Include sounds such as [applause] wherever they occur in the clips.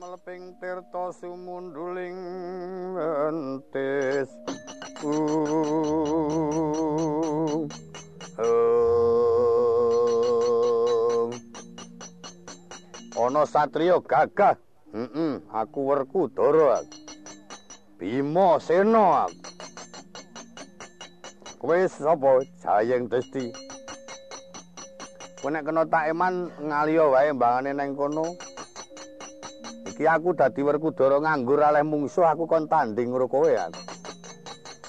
mleping tirta sumunduling entis ana satriya gagah. Heeh aku werkudara bima sena. Kowe sapa jayeng desti kowe nek kena tak eman ngaliya wae mbangane nang kono iki aku dadi werkudara nganggur aleh mungsuh aku kon tanding karo kowe aku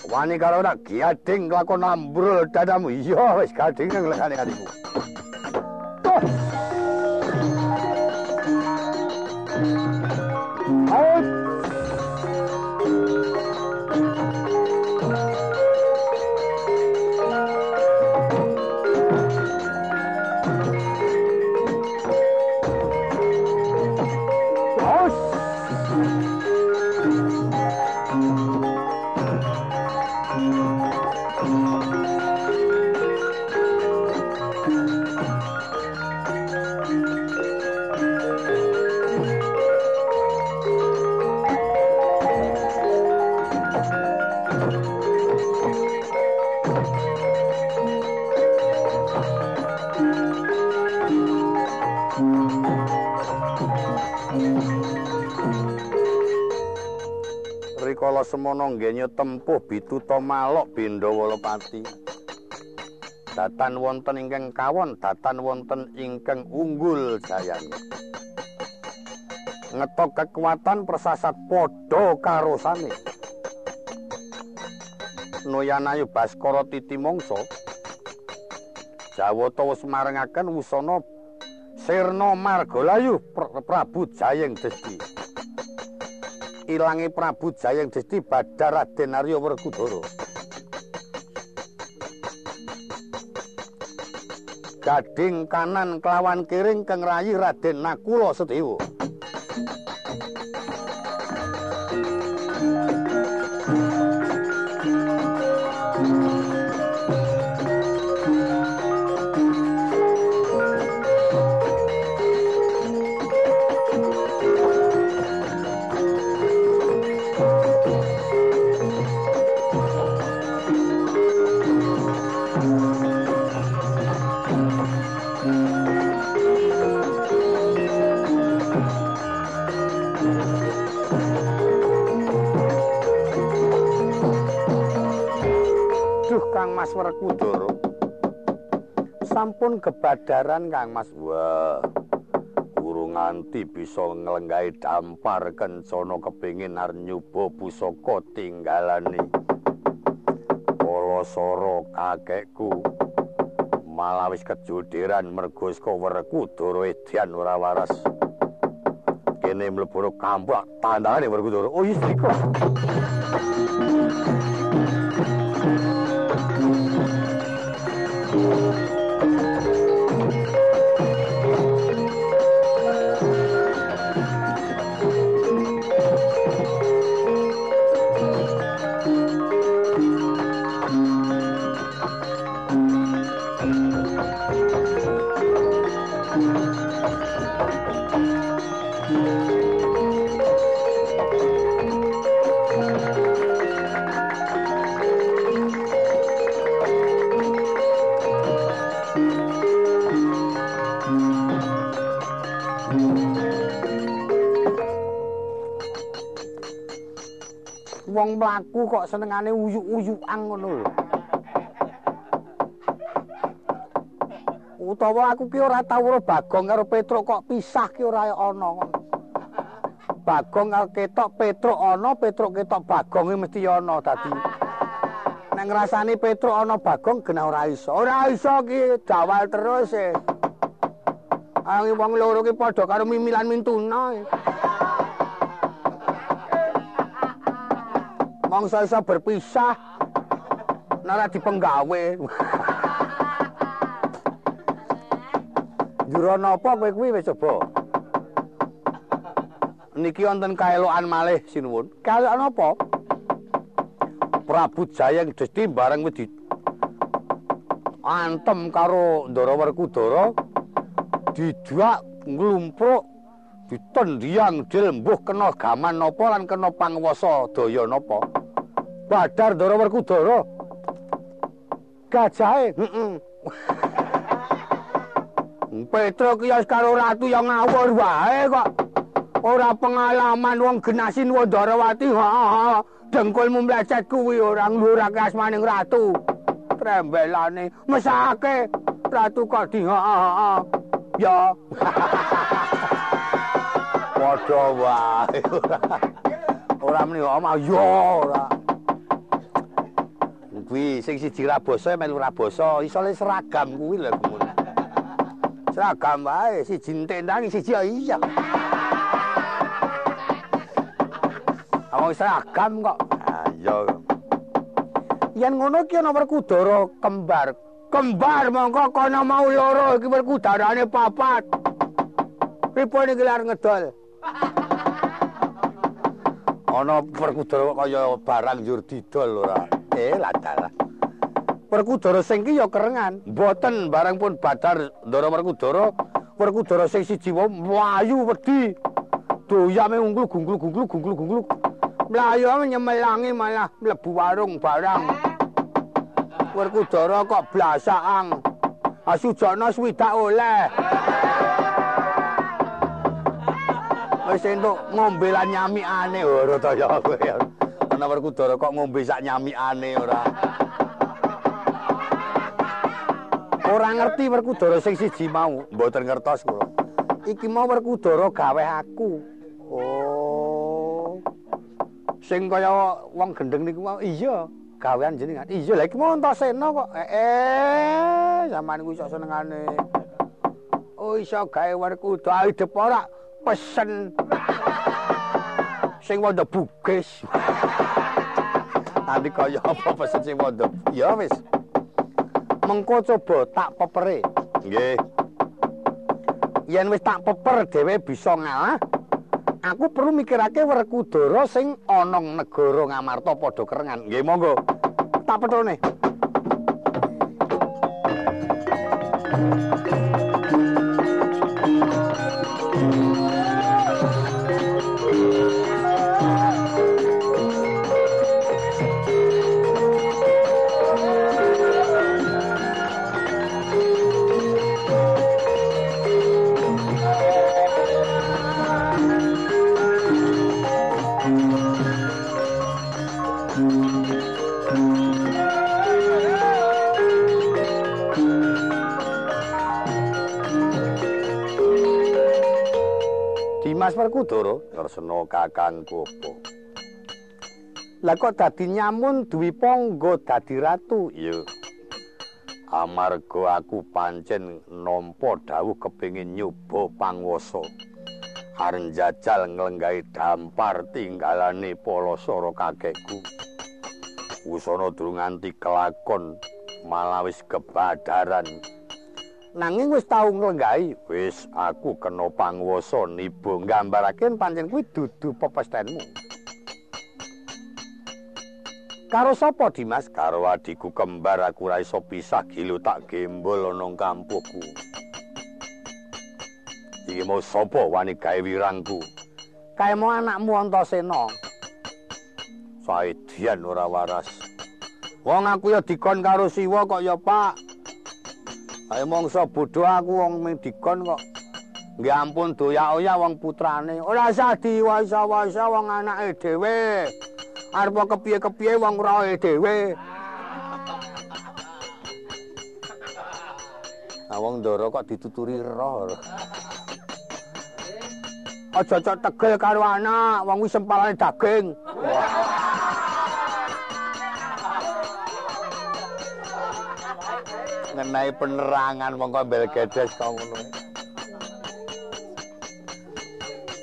wani karo ora giading lakon ambrul dadamu. Iya wis gading nang lekane adikku Semana nggenya tempuh bituta malok Bendawalapati. Datan wonten ingkang kawon, datan wonten ingkang unggul jayane. Ngetok kekuatan persasat padha karo sane. Noyanayu Baskara Titi Mangsa Jawata wis marengaken wusana Sirna Margalayu Prabu Jayeng Desti. Ilangi Prabu Jayeng Desti Badar Raden Arya Werkudara. Gading kanan kelawan kiring keng rayi Raden Nakula Sedewa. Sampun kebadaran Kang Mas. Wah. Urung nganti bisa nglenggahi dampar kencana kepingin arep nyoba pusaka tinggalane. Kalasara kakekku malah wis kejudiran mergo saka Werkudara edian ora waras. Kene mlebu kampung tandane Werkudara. Oh iya wong mlaku kok senengane uyuk-uyukan ngono lho. Utawa aku ki ora tau ora Bagong karo Petruk kok pisah ki ora ana ngono. Bagong karo ketok Petruk ana, Petruk ketok Bagong mesti ana dadi. Nek ngrasani Petruk ana Bagong genah ora iso. Ora iso ki dawal terus e. Angi wong loro ki padha karo mimilan mintuna. E. mangsa isa berpisah nara dipenggawe. [laughs] Jura napa kowe kuwi wis coba? Niki wonten kaelokan malih sinuwun. Kaelokan apa? Prabu Jayeng Desti bareng wedi antem karo Ndara Werkudara dijuak nglumpruk ditendiang dil mbuh kena gaman napa lan kena pangwasa daya napa Badar Ndara Werkudara gajahe heeh Petro ki karo ratu yang ngawur wae kok ora pengalaman wong genasin Wandarawati ha dengkulmu mlecet kuwi ora nglurake asmaning ratu trembelane mesake ratu kok di ha ha ya padha wae ora muni omah yo ora kuwi sing siji raboso melu raboso iso le seragam kuwi lho seragam wae siji tendang siji iya Awang seragam kok. Ayo. Yen ngono ki ana Werkudara kembar. Kembar mongko kono mau loro iki Werkudarane papat. Pripun iki lar ngedol? Ana Werkudara kaya barang njur didol ora. Eh ladal. Werkudara sing ki ya kerengan. Mboten barang pun badar Ndara Werkudara. Werkudara sing siji wae mlayu wedi. Doyame ungkul gungkul gungkul gungkul gungkul. mlayu nyemelangi malah mlebu warung barang. Werkudara kok blasakang. Asujana swidak oleh. Wis entuk ngombe lan nyamikane ora ya kowe. Ana Werkudara kok ngombe sak nyamikane ora. Ora ngerti Werkudara sing siji mau, mboten ngertos kula. Iki mau Werkudara gawe aku. Oh. sing kaya wong gendeng niku iya gawean jenengan iya lha iki mau entasena kok eh, eh zaman kuwi sok senengane oh iso gawe werku dai depora pesen sing wonda bugis tadi kaya apa pesen sing wonda ya wis mengko coba tak pepere nggih yen wis tak peper dhewe bisa ngalah aku perlu mikirake Werkudara sing ana negara Ngamarta padha kerengan. Nggih, monggo. Tak petone. Mas Werkudara ngersena kakangku? Lah kok dadi nyamun duwi pangga dadi ratu? Ya. Amarga aku pancen nampa dawuh kepengin nyoba panguwasa. Arep jajal nglenggahi dampar tinggalane Palasara kakekku. Usana durung nganti kelakon malah wis kebadaran. Nanging wis tau nglenggahi wis aku kena panguwasa nibo nggambarake pancen kuwi dudu pepestenmu. Karo sapa Dimas? Karo adikku kembar aku ora iso pisah gilu tak gembol ana kampungku. Iki mau sapa wani gawe wirangku? Kae mau anakmu Antasena. Saedian ora waras. Wong aku ya dikon karo Siwa kok ya Pak Ayo mongso bodho aku wong dikon kok. Nggih ampun doyak-oyak wong putrane. Ora usah diwaisa-waisa wong anake dhewe. Arep kepiye-kepiye wong roe dhewe. Ah wong ndara kok dituturi roh. Aja cocok tegel karo anak, wong wis sempalane daging. Wah. Ngenai penerangan mongko bel gedes kok ngono.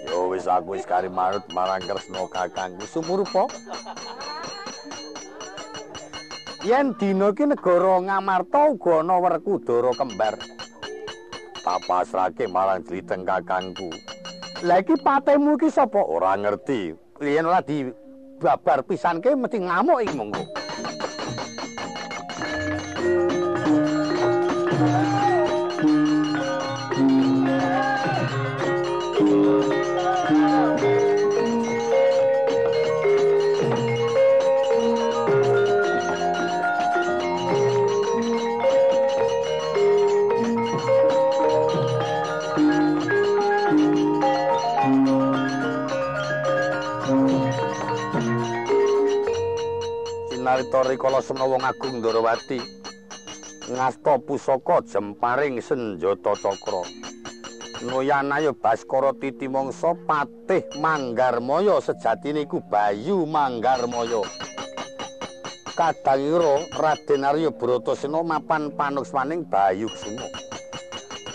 Yo wis aku wis kari marut marang Kresna kakangku sumurupa. Yen dina iki negara Ngamarta uga ana Werkudara kembar. Tak pasrahke marang Jliteng kakangku. Lah iki patemu iki sapa? Ora ngerti. Yen ora di babar pisanke mesti ngamuk iki monggo. Carita rikala semana wong agung Ndarawati ngasta pusaka jemparing senjata cakra. Noyanaya Baskara Titi Mangsa Patih Manggarmaya. Sejatine iku Bayu Manggarmaya. Kadangira Raden Arya Bratasena mapan panuksmaning Bayu Kusuma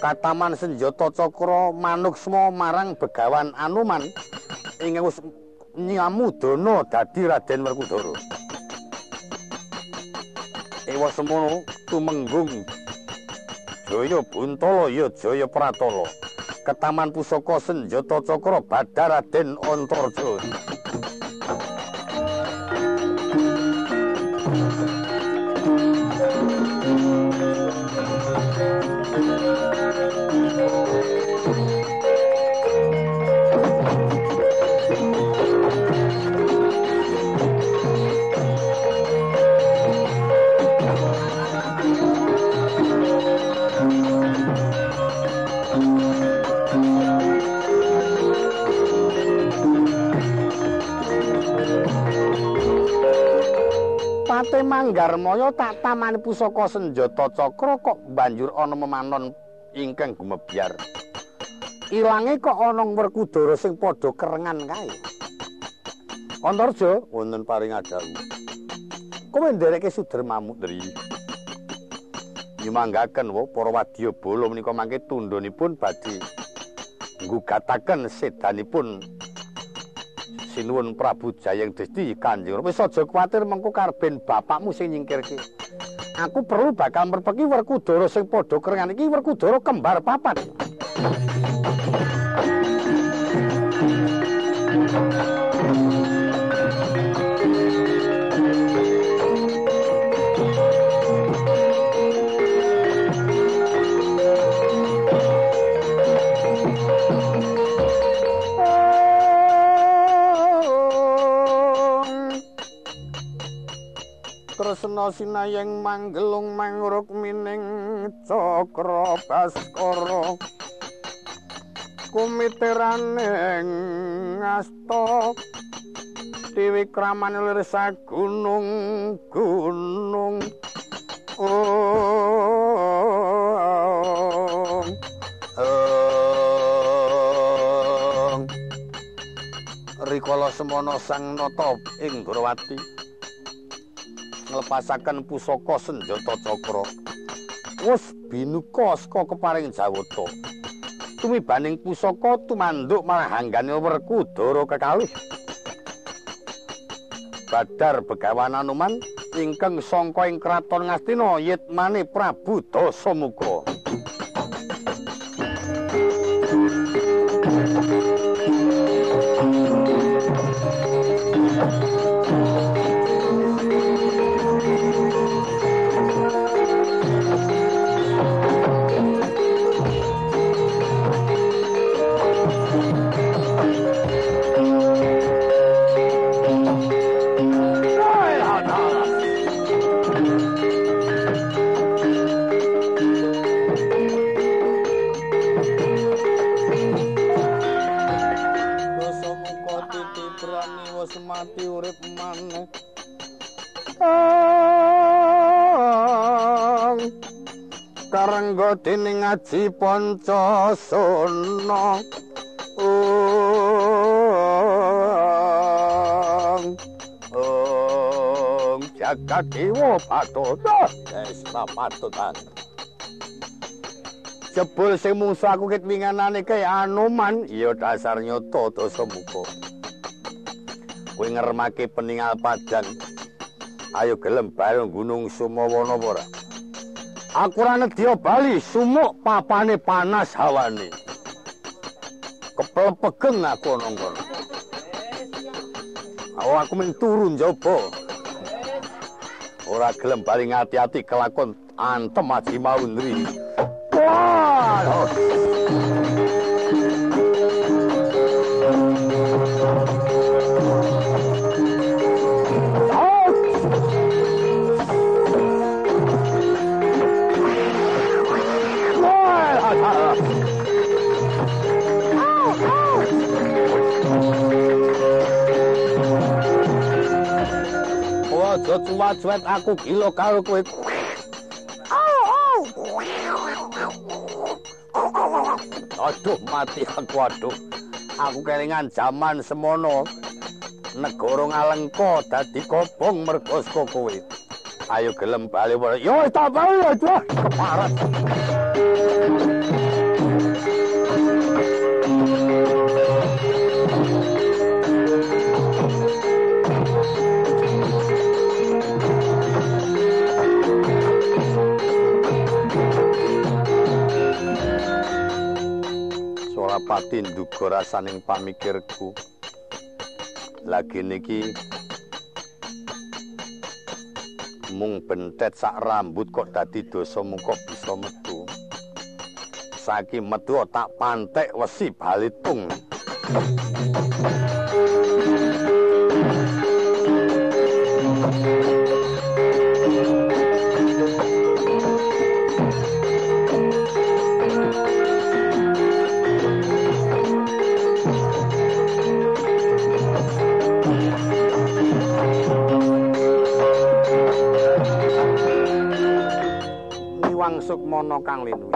Kataman senjata cakra manuksma marang Begawan Anuman. Ing nyamudana dadi Raden Werkudara Ewa semono tumenggung Jaya Buntala ya Jaya Pratala Ketaman Pusaka Senjata Cakra Badaraden Antarja. Pate Manggarmaya tak tamani pusaka senjata cakra kok banjur ana memanon ingkang gumebyar. Ilange kok ana Werkudara sing padha kerengan kae. Antarja wonten paring adawu. Kowe ndereke Sudermamu Dri. Nyumanggaken wa para wadya bala menika mangke tundhonipun badhe nggugataken sedanipun sinuwun Prabu Jayeng Desti Kanjeng. Wis aja kuwatir mengko karben bapakmu sing nyingkirke. Aku perlu bakal merpeki Werkudara sing padha kerengan iki Werkudara kembar papat. Tresna sinayeng manggelung mangruk mining cakra baskara. Kumiteraning asta dewi kraman lir gunung. Gunung oh rikala semana sang nata ing Durawati nglepasaken pusaka senjata cakra. Wes binuka saka keparing Jawata. Tumibaning pusaka tumanduk marang hanggane Werkudara kekalih. Badar Begawan Anuman ingkang sangka ing kraton Ngastina yitmane Prabu Dasamuka. Karangga dening ngaji pancasana ong jaga dewa patoto wis patotan jebul sing mungsu aku ket winganane kae anoman ya dasar nyoto dosa muka kowe ngermake peninggal padang ayo gelem bareng gunung sumawana ora Aku ora nedya bali sumuk papane panas hawane. Keplepegen aku ana ngono. Aku men turu njaba. Ora gelem bali ngati-ati kelakon antem aji mau ndri. Wah! Wajwet aku gila karo kowe. Aduh mati aku aduh. Aku kelingan jaman semono. Negara ngalengka dadi kobong mergo saka kowe. Ayo gelem bali. Yo tak bali. Keparat. Pati nduga rasaning pamikirku. Lagi niki mung bentet sak rambut kok dadi dosa mung kok bisa metu. Saiki metu tak pantek wesi balitung Sukmana Kang Linwi.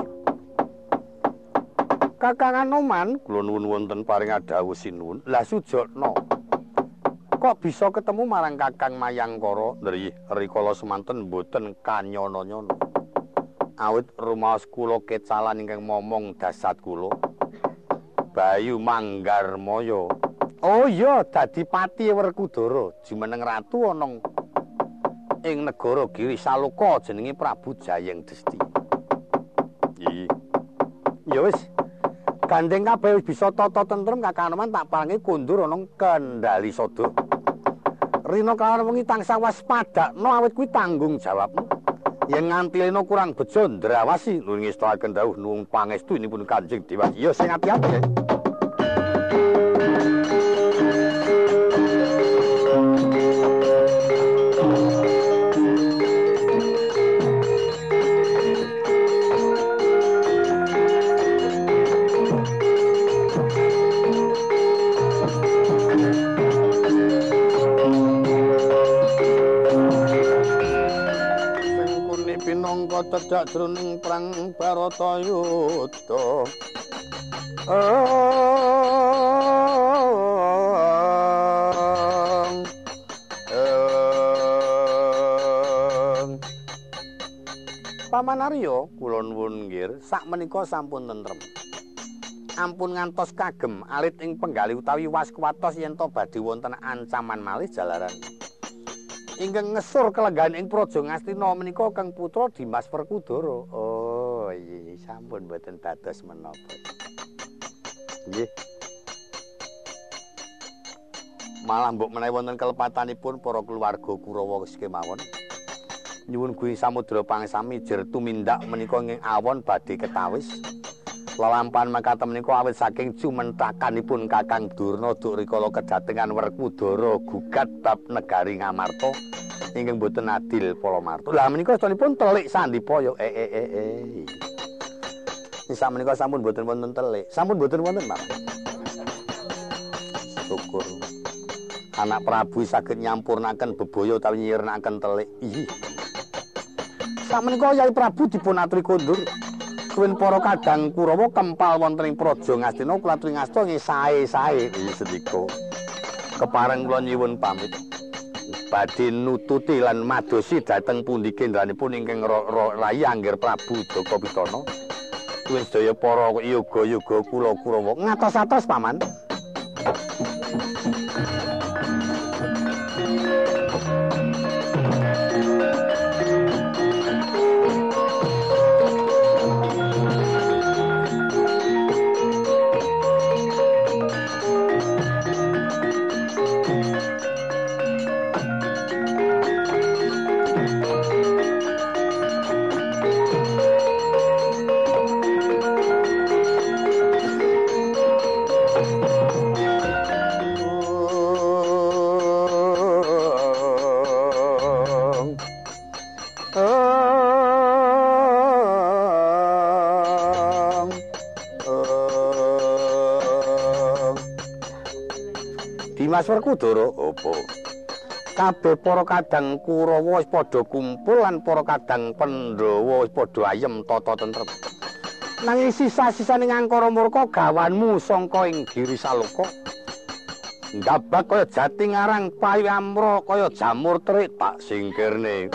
Kakang Anoman, kula nuwun wonten paring adhawuh sinuwun. Lah Sujana. Kok bisa ketemu marang Kakang Mayangkara? Nggih, rikala semanten mboten kanyana-nyana. Awit rumaos kula kecalan ingkang momong dasat kula. Bayu Manggarmaya. Oh iya, dadi pati Werkudara, jumeneng ratu ana ing negara Giri Saloka jenenge Prabu Jayeng Desti. Ya wis. Gandeng kabeh bisa tata tentrem kakanoman tak parangi kundur ana kendali sada. Rina kalawan wengi tansah waspada, no awit kuwi tanggung jawabmu. Yen nganti lena kurang bejo ndrawasi nuwun ngestakaken dawuh nuwun pangestu ini pun Kanjeng Dewa. Ya sing ati-ati cedhak jroning perang Baratayuda. Paman Arya kula nuwun nggih sak menika sampun tentrem. Ampun ngantos kagem alit ing penggali utawi waskuwatos yen to badhe wonten ancaman malih jalaran. Ingkang ngesur kelenggan ing Praja Ngastina menika Kang Putra Dimas Werkudara. Oh, iya sampun mboten dados menapa. Nggih. Malah mbok menawi wonten kelepatanipun para keluarga Kurawa kemawon. Nyuwun kuwi samudra pangsami jer tumindak menika ing awon badhe ketawis. Lalampahan makaten menika awit saking cumentakanipun Kakang Durna duk rikala kedatengan Werkudara gugat bab negari Ngamarta ingkang boten adil Palamarta. Lah menika sampun telik sandipaya. Eh eh eh eh. Nisa menika sampun boten wonten telik. Sampun boten wonten, Pak. Syukur. Anak Prabu saged nyampurnaken bebaya utawi nyirnaken telik. Ih. Samenika Yai Prabu dipun aturi kondur. Kuwin para kadang Kurawa kempal wonten ing Praja Ngastina kula aturi ngasta nggih sae-sae sedika. Kepareng kula nyuwun pamit. Badhe nututi lan madosi dhateng pundi kendranipun ingkang Rayi Angger Prabu Jaka Pitana. Kuwin sedaya para yoga-yoga kula Kurawa ngatos-atos paman. Mas Werkudara apa? kabeh para kadang Kurawa wis padha kumpul lan para kadang Pandhawa wis padha ayem tata tentrem. Nanging sisa-sisane ngangkara murka gawanmu sangka ing giri saloka. Gabak kaya jati ngarang payu amro kaya jamur terik tak singkirne.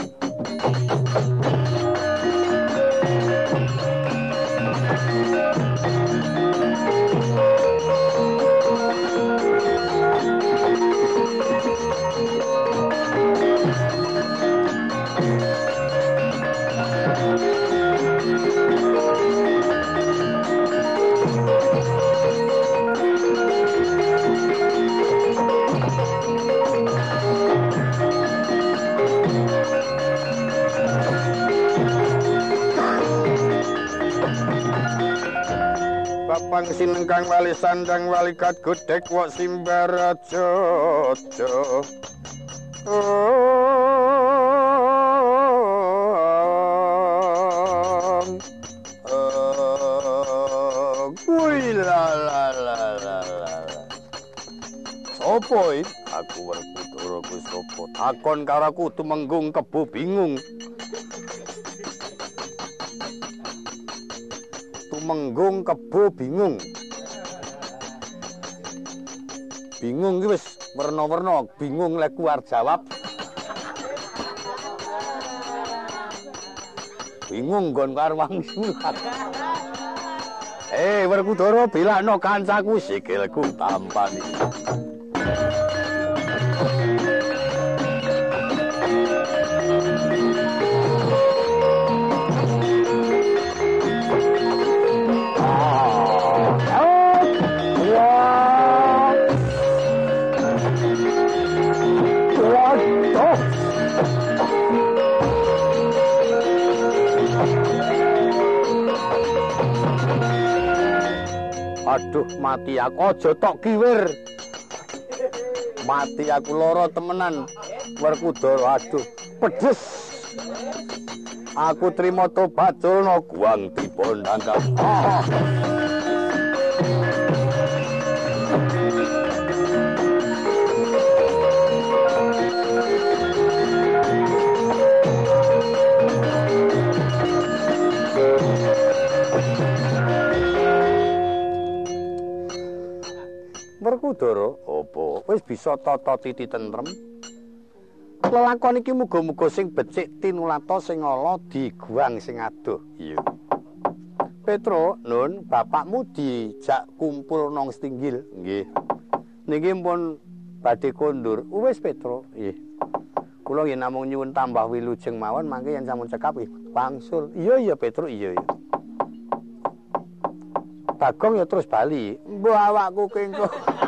Pang sinengkang wali sandang wali gudek wak simbaraja Kuwi la la la la la. Sopo Aku werku turu ku sopo? Takon karo aku tumenggung kebo bingung. Menggung kebo bingung. Bingung iki wis werna-werna, bingung lek kuar jawab. Bingung nggon karo wong Eh, Werkudara bilakno kancaku sikilku tampani. Aduh mati aku aja tok kiwir. Mati aku lara temenan. Werkudara aduh pedes. Aku trimo tobat culno guang dipondangkan. Oh. Werkudara, apa wis bisa tata titi tentrem? Lelakon iki muga-muga sing becik tinulata sing ala diguang sing adoh. Iya. Petro, Nun, bapakmu dijak kumpul nang Stinggil. Nggih. Niki pun badhe kondur. Wis Petro, nggih. Kula yen namung nyuwun tambah wilujeng mawon mangke yen sampun cekap wangsul. Iya iya Petro, iya iya. Bagong ya terus bali. Mbah awakku kengko. [laughs]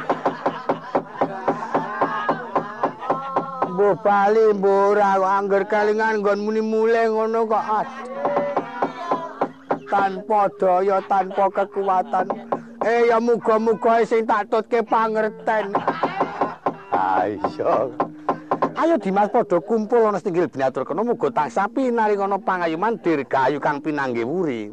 Mbah bali mbah ora angger kalingan nggon muni mule ngono kok. Tanpa daya, tanpa kekuatan. Eh ya muga-muga sing tak tutke pangerten. Ayo. Ayo Dimas padha kumpul ana tinggil binatur kena muga tansah pinari kono pangayuman dirgayu kang pinangge wuri.